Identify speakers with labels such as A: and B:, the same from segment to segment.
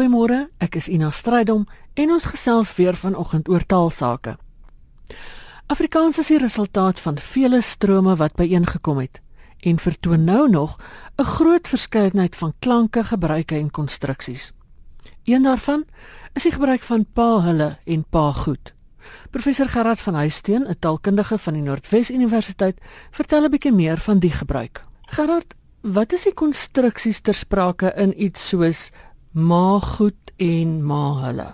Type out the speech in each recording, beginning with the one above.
A: Goeiemôre, ek is Ina Strydom en ons gesels weer vanoggend oor taalsake. Afrikaans is die resultaat van vele strome wat byeengekom het en vertoon nou nog 'n groot verskeidenheid van klanke, gebruike en konstruksies. Een daarvan is die gebruik van pa hulle en pa goed. Professor Gerard van Huisteen, 'n taalkundige van die Noordwes Universiteit, vertel 'n bietjie meer van die gebruik. Gerard, wat is die konstruksies ter sprake in iets soos ma goed en ma hulle?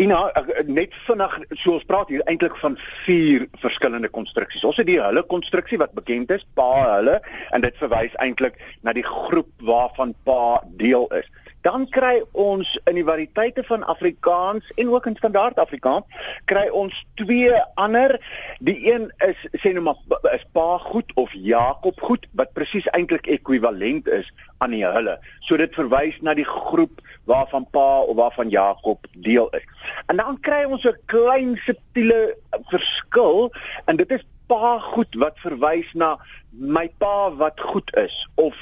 B: Ina, net vinnig, so ons praat hier eintlik van vier verskillende konstruksies. Ons het die hulle konstruksie wat bekend is, pa hulle, en dit verwys eintlik na die groep waarvan pa deel is dan kry ons in die variëteite van Afrikaans en ook in standaard Afrikaans kry ons twee ander. Die een is sê nou maar is pa goed of Jakob goed wat presies eintlik ekwivalent is aan die hulle. So dit verwys na die groep waarvan pa of waarvan Jakob deel is. En dan kry ons 'n klein subtiele verskil en dit is pa goed wat verwys na my pa wat goed is of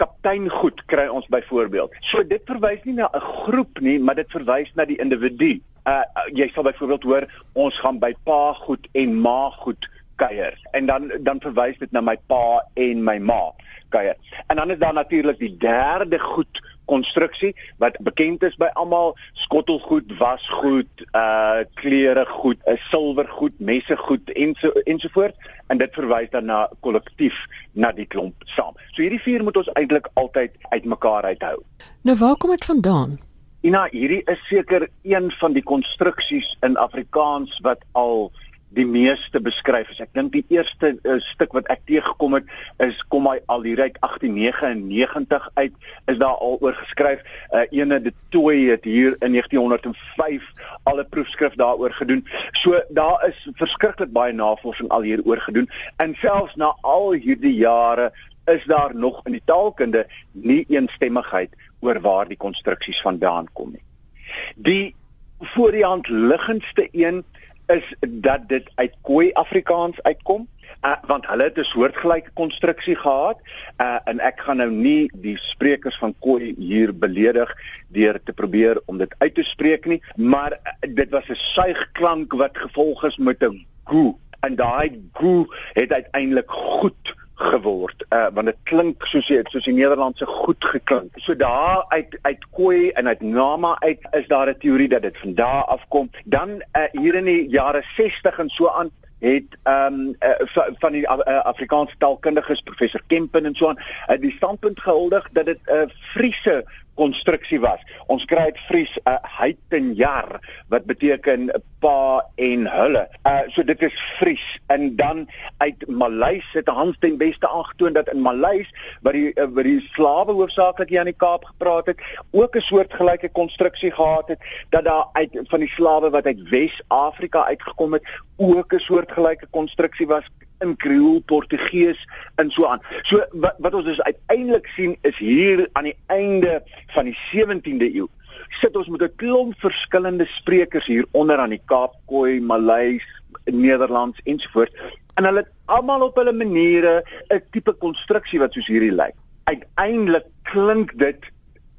B: kaptein goed kry ons byvoorbeeld. So dit verwys nie na 'n groep nie, maar dit verwys na die individu. Uh jy sal byvoorbeeld hoor ons gaan by pa goed en ma goed kuier en dan dan verwys dit na my pa en my ma kuier. En dan is daar natuurlik die derde goed konstruksie wat bekend is by almal skottelgoed, wasgoed, uh klere goed, uh, silwergoed, messe goed en so ensovoorts en dit verwys dan na kollektief na die klomp saam. So hierdie vier moet ons eintlik altyd uitmekaar uithou.
A: Nou waar kom dit vandaan?
B: Ina, hierdie is seker een van die konstruksies in Afrikaans wat al die meeste beskryf is. Ek dink die eerste uh, stuk wat ek teëgekom het is kom hy al hier uit 1899 uit is daar al oor geskryf. Uh, ene de Tooi het hier in 1905 al 'n proefskrif daaroor gedoen. So daar is verskriklik baie navorsing al hier oor gedoen en selfs na al hierdie jare is daar nog in die taalkunde nie eensstemmigheid oor waar die konstruksies vandaan kom nie. Die voor die hand liggendste een is dat dit uit Khoi Afrikaans uitkom uh, want hulle het 'n soortgelyke konstruksie gehad uh, en ek gaan nou nie die sprekers van Khoi hier beledig deur te probeer om dit uit te spreek nie maar uh, dit was 'n suigklank wat gevolg is met 'n go en daai go het uiteindelik goed geword uh, want dit klink soos jy soos die Nederlandse goed geklink. So daar uit uit Koi en uit Nama uit is daar 'n teorie dat dit van daar afkom. Dan uh, hier in die jare 60 en so aan het ehm um, uh, van die uh, Afrikaanse taalkundiges professor Kempen en so aan uh, die standpunt gehuldig dat dit 'n uh, Friese konstruksie was. Ons kry uit Fries 'n uh, heitenjar wat beteken pa en hulle. Uh so dit is Fries en dan uit Maleis het Hans ten beste aangetoon dat in Maleis wat die uh, wat die slawe hoofsaaklik hier aan die Kaap gepraat het, ook 'n soort gelyke konstruksie gehad het dat daar uit van die slawe wat uit Wes-Afrika uitgekom het, ook 'n soort gelyke konstruksie was in Kreol, Portugees en so aan. So wat, wat ons dus uiteindelik sien is hier aan die einde van die 17de eeu sit ons met 'n klomp verskillende sprekers hier onder aan die Kaap, Khoi, Maleis, Nederlands ensovoorts en hulle het almal op hulle maniere 'n tipe konstruksie wat soos hierdie lyk. Uiteindelik klink dit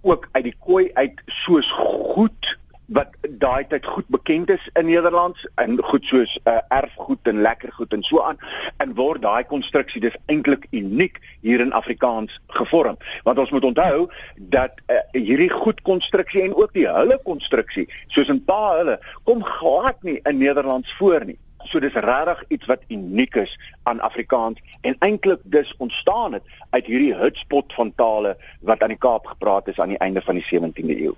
B: ook uit die Khoi uit soos goed wat daai tyd goed bekend is in Nederlands en goed soos uh, erfgoed en lekker goed en so aan en word daai konstruksie dis eintlik uniek hier in Afrikaans gevorm. Want ons moet onthou dat uh, hierdie goed konstruksie en ook die hulle konstruksie soos 'n paar hulle kom glad nie in Nederlands voor nie So dis regtig iets wat uniek is aan Afrikaans en eintlik dus ontstaan het uit hierdie hotspot van tale wat aan die Kaap gepraat is aan die einde van die 17de eeu.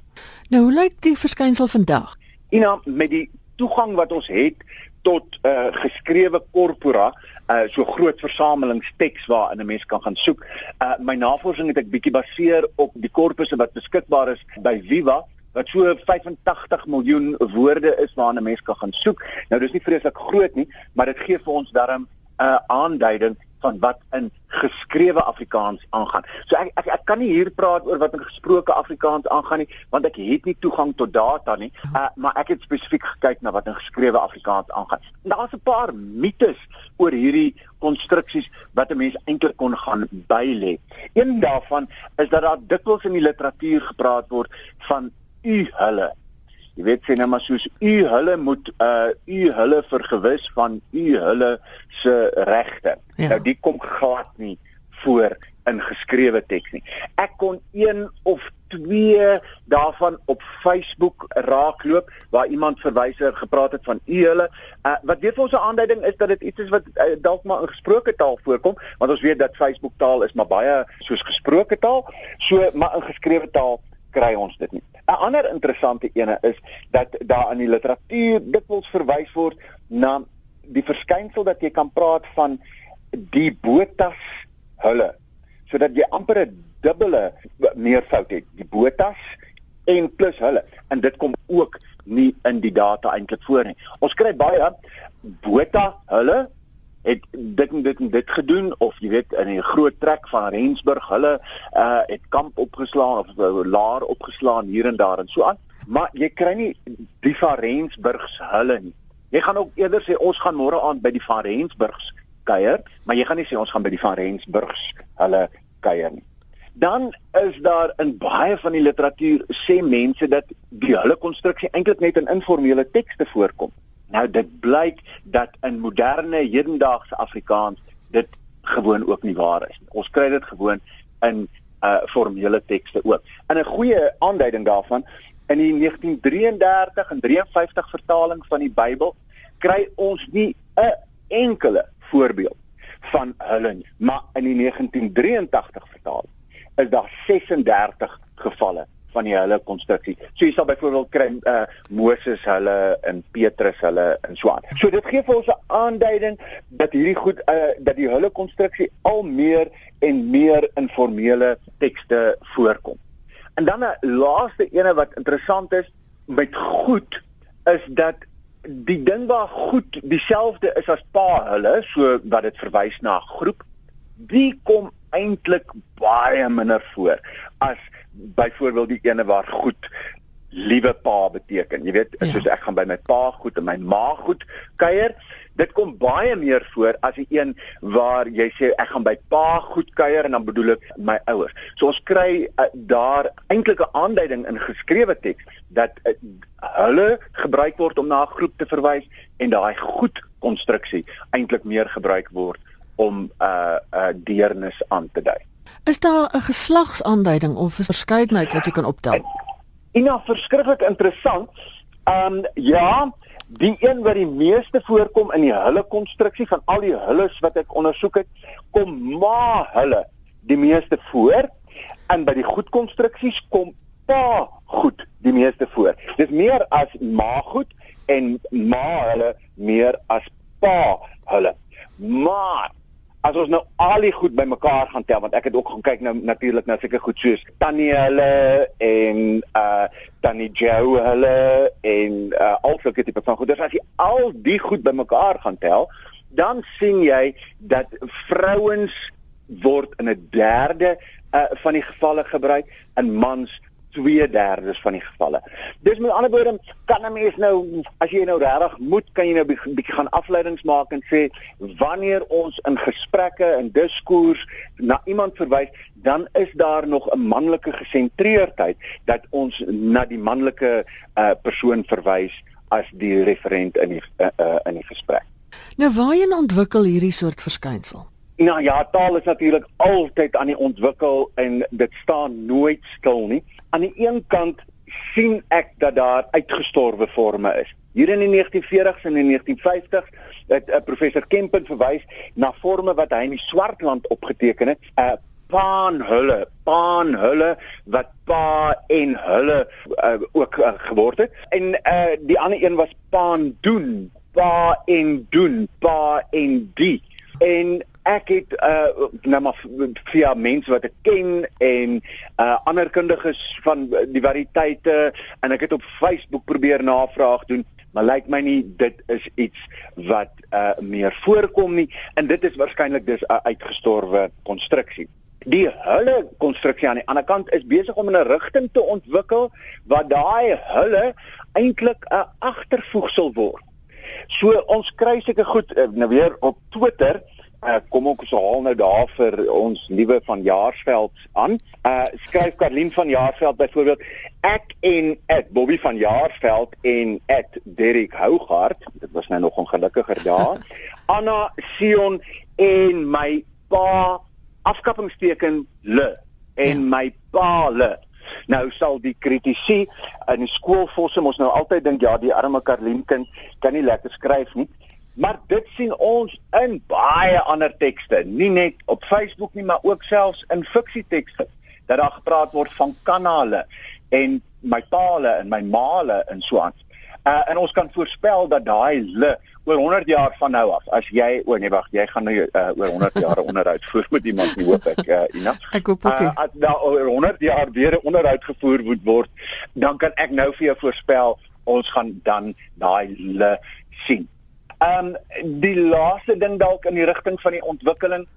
A: Nou hoe lyk die verskynsel vandag?
B: Ina met die toegang wat ons het tot uh geskrewe korpora, uh so groot versamelingsteks waarin 'n mens kan gaan soek. Uh my navorsing het ek bietjie baseer op die korpusse wat beskikbaar is by Viva wat so 85 miljoen woorde is waarna 'n mens kan gaan soek. Nou dis nie vreeslik groot nie, maar dit gee vir ons darm 'n uh, aanduiding van wat in geskrewe Afrikaans aangaan. So ek ek ek kan nie hier praat oor wat in gesproke Afrikaans aangaan nie, want ek het nie toegang tot data nie. Uh, maar ek het spesifiek gekyk na wat in geskrewe Afrikaans aangaan. Daar's 'n paar mites oor hierdie konstruksies wat 'n mens eintlik kon gaan bylê. Een daarvan is dat daar dikwels in die literatuur gepraat word van u hulle. Jy weet sê nou maar soos u hulle moet uh u hulle vergewis van u hulle se regte. Ja. Nou die kom glad nie voor in geskrewe teks nie. Ek kon een of twee daarvan op Facebook raakloop waar iemand verwyser gepraat het van u hulle. Uh, wat weer vir ons 'n aanduiding is dat dit iets is wat uh, dalk maar in gesproke taal voorkom, want ons weet dat Facebook taal is maar baie soos gesproke taal, so maar in geskrewe taal kry ons dit nie. 'n Ander interessante ene is dat daar in die literatuur dikwels verwys word na die verskynsel dat jy kan praat van die botas hulle sodat jy amper 'n dubbele meervoud het die botas en plus hulle. En dit kom ook nie in die data eintlik voor nie. Ons kry baie bota hulle het dit en dit en dit gedoen of jy weet in 'n groot trek van Rensburg hulle uh het kamp opgeslaan of uh, laar opgeslaan hier en daar en so aan maar jy kry nie die van Rensburgs hulle nie jy gaan ook eerder sê ons gaan môre aand by die van Rensburgs kuier, maar jy gaan nie sê ons gaan by die van Rensburgs hulle kuier nie. Dan is daar in baie van die literatuur sê mense dat die hulle konstruksie eintlik net in informele tekste voorkom. Nou dit blyk dat in moderne hedendaagse Afrikaans dit gewoon ook nie waar is nie. Ons kry dit gewoon in uh formele tekste ook. In 'n goeie aanduiding daarvan in die 1933 en 53 vertaling van die Bybel kry ons nie 'n enkele voorbeeld van hulle nie. Maar in die 1983 vertaling is daar 36 gevalle van die hulle konstruksie. So jy sal byvoorbeeld kry uh Moses hulle en Petrus hulle en so aan. So dit gee vir ons 'n aanduiding dat hierdie goed uh dat die hulle konstruksie al meer en meer informele tekste voorkom. En dan 'n laaste ene wat interessant is met goed is dat die ding waar goed dieselfde is as pa hulle, so wat dit verwys na groep, die kom eintlik baie minder voor as byvoorbeeld die ene waar goed liewe pa beteken. Jy weet, ja. soos ek gaan by my pa goed en my ma goed kuier, dit kom baie meer voor as die een waar jy sê ek gaan by pa goed kuier en dan bedoel ek my ouers. So ons kry uh, daar eintlik 'n aanduiding in geskrewe teks dat uh, hulle gebruik word om na 'n groep te verwys en daai goed konstruksie eintlik meer gebruik word om 'n uh, 'n uh, deernis aan te dui.
A: Is daar 'n geslagsaanduiding of 'n verskeidenheid wat jy kan optel?
B: Nou verskriklik interessant. Ehm um, ja, die een wat die meeste voorkom in die hulle konstruksie van al die hulles wat ek ondersoek het, kom ma hulle die meeste voor en by die goed konstruksies kom pa goed die meeste voor. Dis meer as ma goed en ma hulle meer as pa hulle. Maar as ons nou al die goed bymekaar gaan tel want ek het ook gaan kyk nou natuurlik na seker goed soos Tannie hulle en uh Tannie Joe hulle en uh al sulke tipe van goed. Dus as jy al die goed bymekaar gaan tel, dan sien jy dat vrouens word in 'n derde uh van die gevalle gebruik en mans 2/3 van die gevalle. Dis met ander woorde, kan 'n mens nou as jy nou regtig moet, kan jy nou 'n bietjie gaan afleidings maak en sê wanneer ons in gesprekke en diskurs na iemand verwys, dan is daar nog 'n manlike gesentreerdheid dat ons na die manlike uh, persoon verwys as die referent in die uh, uh, in die gesprek.
A: Nou waarheen ontwikkel hierdie soort verskynsel?
B: Nou ja, taal is natuurlik altyd aan die ontwikkel en dit staan nooit stil nie aan die een kant sien ek dat daar uitgestorwe forme is. Hier in die 1940s en die 1950s het uh, professor Kempen verwys na forme wat hy in die Swartland opgeteken het, uh, eh, paan hulle, paan hulle wat pa en hulle uh, ook uh, geword het. En uh, die ander een was paan doen, pa en doen, pa en die. En ek het uh nou maar via mense wat ek ken en uh ander kundiges van die variëteite en ek het op Facebook probeer navraag doen maar lyk my nie dit is iets wat uh meer voorkom nie en dit is waarskynlik dus 'n uitgestorwe konstruksie. Die hulle konstruksie aan die ander kant is besig om 'n rigting te ontwikkel waar daai hulle eintlik 'n agtervoegsel word. So ons kry seker goed nou weer op Twitter uh, kom ook so haal nou daar vir ons nuwe van Jaarsveld aan. Uh skryf Karlien van Jaarsveld byvoorbeeld ek en Ed Bobby van Jaarsveld en Ed Derrick Hougaard. Dit was nou nog ongelukkiger daar. Anna Sion en my pa afskappingsteken le en ja. my pa le. Nou sal die kritisie in die skoolfosse mos nou altyd dink ja, die arme Karlien kind kan nie lekker skryf nie. Maar dit sien ons in baie ander tekste, nie net op Facebook nie, maar ook selfs in fiksietekste. Dat daar gepraat word van kanale en my paale en my male en so aan. Uh, en ons kan voorspel dat daai le oor 100 jaar van nou af. As jy o nee wag jy gaan nou uh, oor 100 jaar onderhoud voer met iemand nie hoop ek uh, Ina.
A: Ek hoop ook uh,
B: as daar oor 100 jaar weer 'n onderhoud gevoer moet word dan kan ek nou vir jou voorspel ons gaan dan daai le sien Ehm um, die laaste ding dalk in die rigting van die ontwikkeling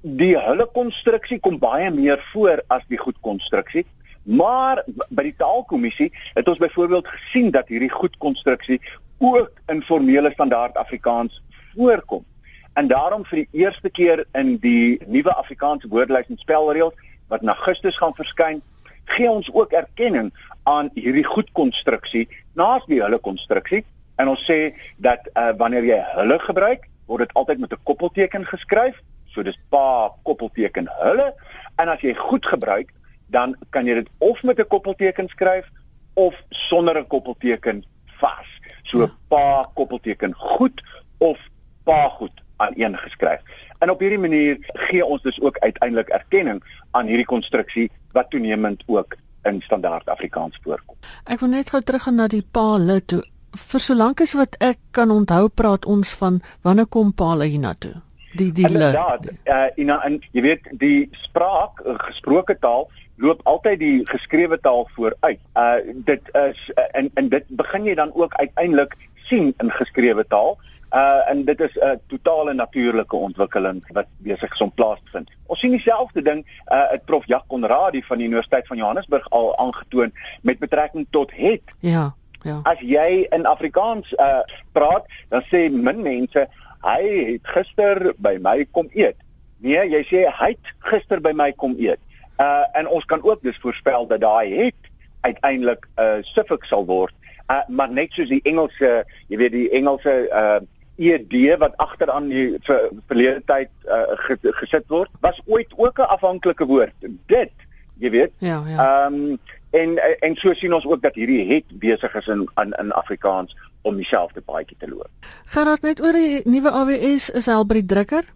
B: die hulle konstruksie kom baie meer voor as die goed konstruksie. Maar by die taalkommissie het ons byvoorbeeld gesien dat hierdie goed konstruksie ook in formele standaard Afrikaans voorkom. En daarom vir die eerste keer in die nuwe Afrikaanse woordelys en spelreëls wat in Augustus gaan verskyn, gee ons ook erkenning aan hierdie goed konstruksie naas die hulle konstruksie En ons sê dat uh, wanneer jy hulle gebruik, word dit altyd met 'n koppelteken geskryf. So dis pa koppelteken hulle. En as jy goed gebruik, dan kan jy dit of met 'n koppelteken skryf of sonder 'n koppelteken vas. So ja. pa koppelteken goed of pa goed aan een geskryf. En op hierdie manier gee ons dus ook uiteindelik erkenning aan hierdie konstruksie wat toenemend ook in standaard Afrikaans voorkom.
A: Ek wil net gou teruggaan na die pa hulle toe vir solank as wat ek kan onthou praat ons van wanneer kom Paul hiernatoe die die
B: Ja, uh, en en jy weet die spraak uh, gesproke taal loop altyd die geskrewe taal vooruit. Uh dit is uh, en en dit begin jy dan ook uiteindelik sien in geskrewe taal. Uh en dit is 'n uh, totale natuurlike ontwikkeling wat besig is om plaas te vind. Ons sien dieselfde ding uh het prof Jacques Conradie van die Universiteit van Johannesburg al aangetoon met betrekking tot het.
A: Ja. Ja.
B: As jy in Afrikaans uh praat, dan sê min mense hy het gister by my kom eet. Nee, jy sê hy het gister by my kom eet. Uh en ons kan ook dus voorspel dat daai het uiteindelik 'n uh, suffix sal word. Uh maar net soos die Engelse, jy weet die Engelse uh ed wat agteraan die ver, verlede tyd uh, gesit word, was ooit ook 'n afhanklike woord. Dit, jy weet.
A: Ja, ja.
B: Ehm um, en en so sien ons ook dat hierdie het besig is in in in Afrikaans om dieselfde paadjie te loop.
A: Dit net oor die nuwe AWS is hy al by die drukker?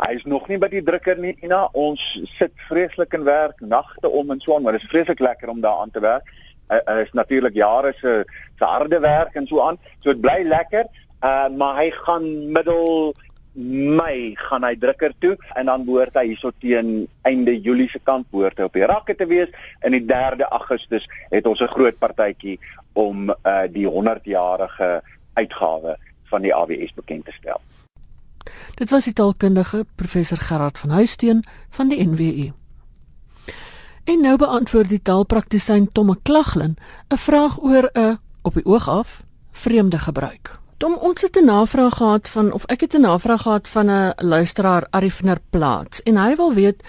B: Hy is nog nie by die drukker nie. Ina, ons sit vreeslik in werk nagte om en so aan, maar dit is vreeslik lekker om daar aan te werk. Hy uh, is natuurlik jare se se harde werk en so aan. So dit bly lekker. Uh maar hy gaan middel Mei gaan hy drukker toe en dan behoort hy hierso teen einde Julie se kant behoort hy op die rakke te wees en die 3de Augustus het ons 'n groot partytjie om uh die 100-jarige uitgawe van die AWS bekend te stel.
A: Dit was die taalkundige professor Gerard van Huisteen van die NWU. En nou beantwoord die taalpraktisyn Tomme Klaglin 'n vraag oor 'n op die oog af vreemde gebruik. Tom ons het 'n navraag gehad van of ek het 'n navraag gehad van 'n luisteraar Arifner Plaas en hy wil weet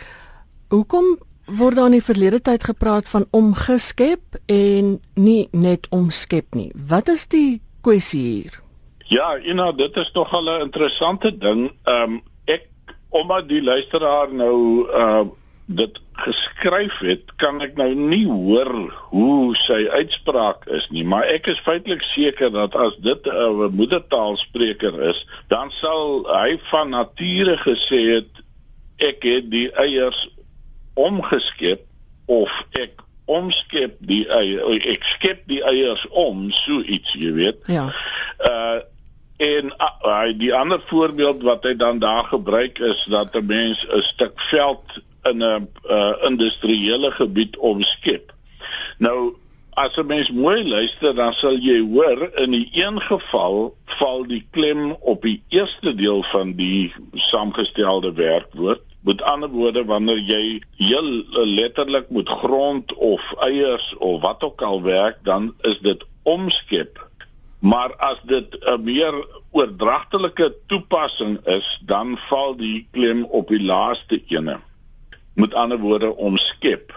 A: hoekom word daar in die verlede tyd gepraat van omgeskep en nie net omskep nie. Wat is die kwessie hier?
C: Ja, you know, dit is nog 'n interessante ding. Ehm um, ek omdat die luisteraar nou uh dit geskryf het, kan ek nou nie hoor hoe sy uitspraak is nie, maar ek is feitelik seker dat as dit 'n moedertaalspreker is, dan sal hy van nature gesê het ek het die eiers omgeskep of ek omskep die eiers ek skep die eiers om so iets jy weet.
A: Ja.
C: Uh en uh, die ander voorbeeld wat hy dan daar gebruik is dat 'n mens 'n stuk veld in 'n uh, industriële gebied omskep. Nou as 'n mens mooi luister dan sal jy hoor in die een geval val die klem op die eerste deel van die saamgestelde werkwoord. Met ander woorde wanneer jy heel letterlik met grond of eiers of wat ook al werk dan is dit omskep. Maar as dit 'n meer oordragtelike toepassing is, dan val die klem op die laaste ene. Met ander woorde omskep.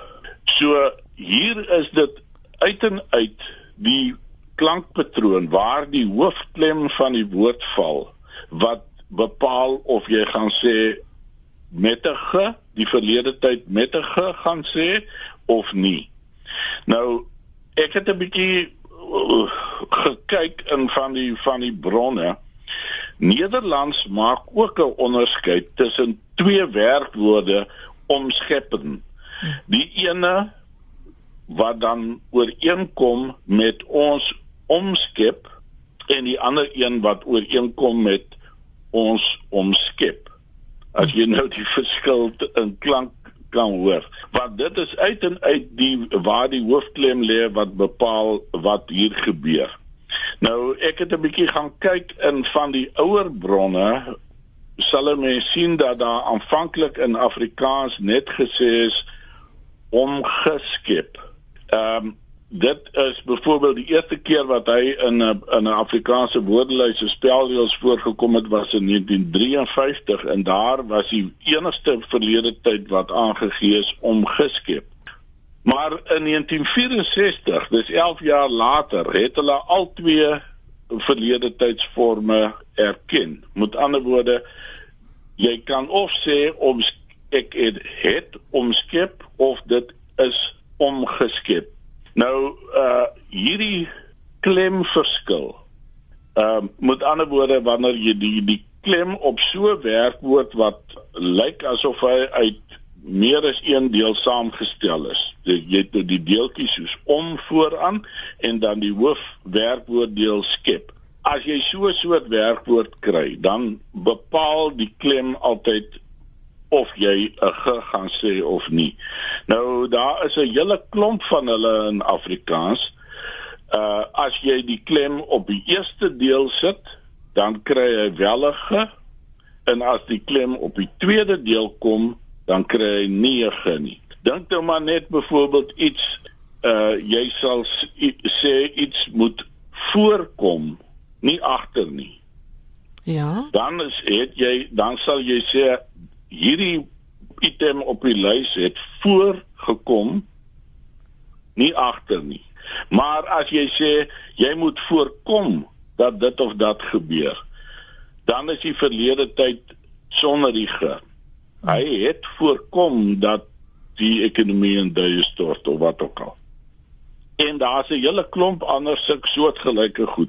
C: So hier is dit uit en uit die klankpatroon waar die hoofklem van die woord val wat bepaal of jy gaan sê mettige die verlede tyd mettige gaan sê of nie. Nou ek het 'n bietjie uh, gekyk in van die van die bronne. Nederlands maak ook 'n onderskeid tussen twee werkwoorde omskeppen. Die ene wat dan ooreenkom met ons omskep en die ander een wat ooreenkom met ons omskep. As jy nou die verskil in klank kan hoor, want dit is uit en uit die waar die hoofklem lê wat bepaal wat hier gebeur. Nou ek het 'n bietjie gaan kyk in van die ouer bronne sal mense sien dat daar aanvanklik in Afrikaans net gesê is omgeskep. Ehm um, dit is byvoorbeeld die eerste keer wat hy in 'n in 'n Afrikaanse woordelys se spelreëls voorgekom het was in 1953 en daar was die enigste verlede tyd wat aangegee is om geskep. Maar in 1964, dis 11 jaar later, het hulle al twee verlede tydsforme erken. Met ander woorde, jy kan of sê om ek het, het omskep of dit is omgeskep. Nou uh hierdie klemverskil. Ehm uh, met ander woorde wanneer jy die die klem op so werkwoord wat lyk asof hy uit meer as een deel saamgestel is. Jy het nou die deeltjies soos om vooraan en dan die hoofwerkwoorddeel skep. As jy so 'n soort werkwoord kry, dan bepaal die klem altyd of jy 'n g gaan sê of nie. Nou daar is 'n hele klomp van hulle in Afrikaans. Uh as jy die klem op die eerste deel sit, dan kry jy wel 'n g en as die klem op die tweede deel kom, dan kry jy nie 'n g nie. Dink nou maar net byvoorbeeld iets uh jy sal sê iets moet voorkom, nie agter nie.
A: Ja.
C: Dan is het jy dan sal jy sê hierdie item op die lys het voorgekom nie agter nie. Maar as jy sê jy moet voorkom dat dit of dat gebeur, dan is die verlede tyd sonder die ge. Hy het voorkom dat die ekonomie in duie stort of wat ook al en daar's 'n hele klomp ander sulke soortgelyke goed.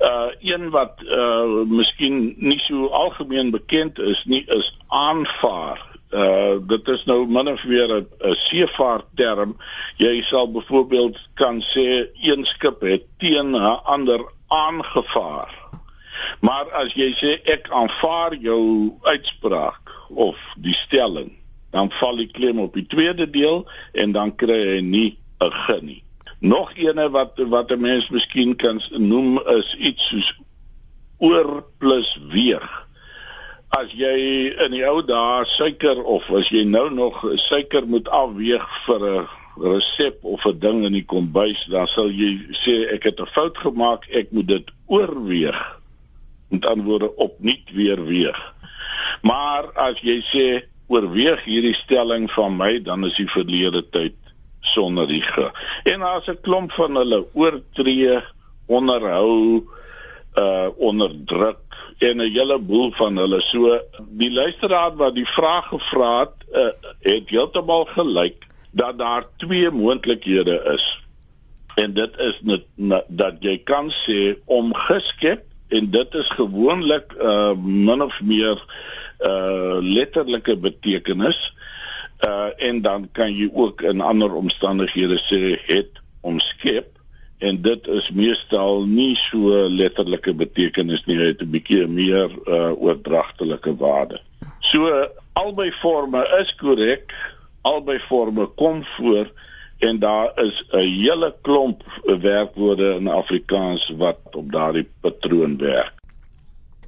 C: Uh een wat uh miskien nie so algemeen bekend is nie is aanvaar. Uh dit is nou min of meer 'n seevaartterm. Jy sal byvoorbeeld kan sê een skip het teen 'n ander aangevaar. Maar as jy sê ek aanvaar jou uitspraak of die stelling, dan val die klem op die tweede deel en dan kry jy nie 'n ge nie. Nog ene wat wat 'n mens miskien kan noem is iets soos oor plus weeg. As jy in die ou dae suiker of as jy nou nog suiker moet afweeg vir 'n resep of 'n ding in die kombuis, dan sal jy sê ek het 'n fout gemaak, ek moet dit oorweeg. Met ander woorde opnuut weer weeg. Maar as jy sê oorweeg hierdie stelling van my, dan is die verlede tyd sonder ge. En daar's 'n klomp van hulle oortree, onderhou, uh onderdruk en 'n hele boel van hulle. So die luisteraar wat die vraag gevra het, uh, het heeltemal gelyk dat daar twee moontlikhede is. En dit is net dat jy kan sê om geskep en dit is gewoonlik uh min of meer uh letterlike betekenis. Uh en dan kan jy ook in ander omstandighede sê het omskep. En dit is meestal nie so letterlike betekenis nie. Het 'n bietjie meer uh oordragtelike waarde. So albei forme is korrek, albei forme kom voor en daar is 'n hele klomp werkwoorde in Afrikaans wat op daardie patroon werk.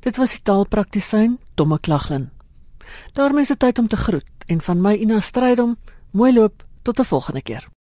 A: Dit was die taalpraktisyn Tomme Klaglin. daarmee is dit tyd om te groet en van my Ina Strydom mooi loop tot 'n volgende keer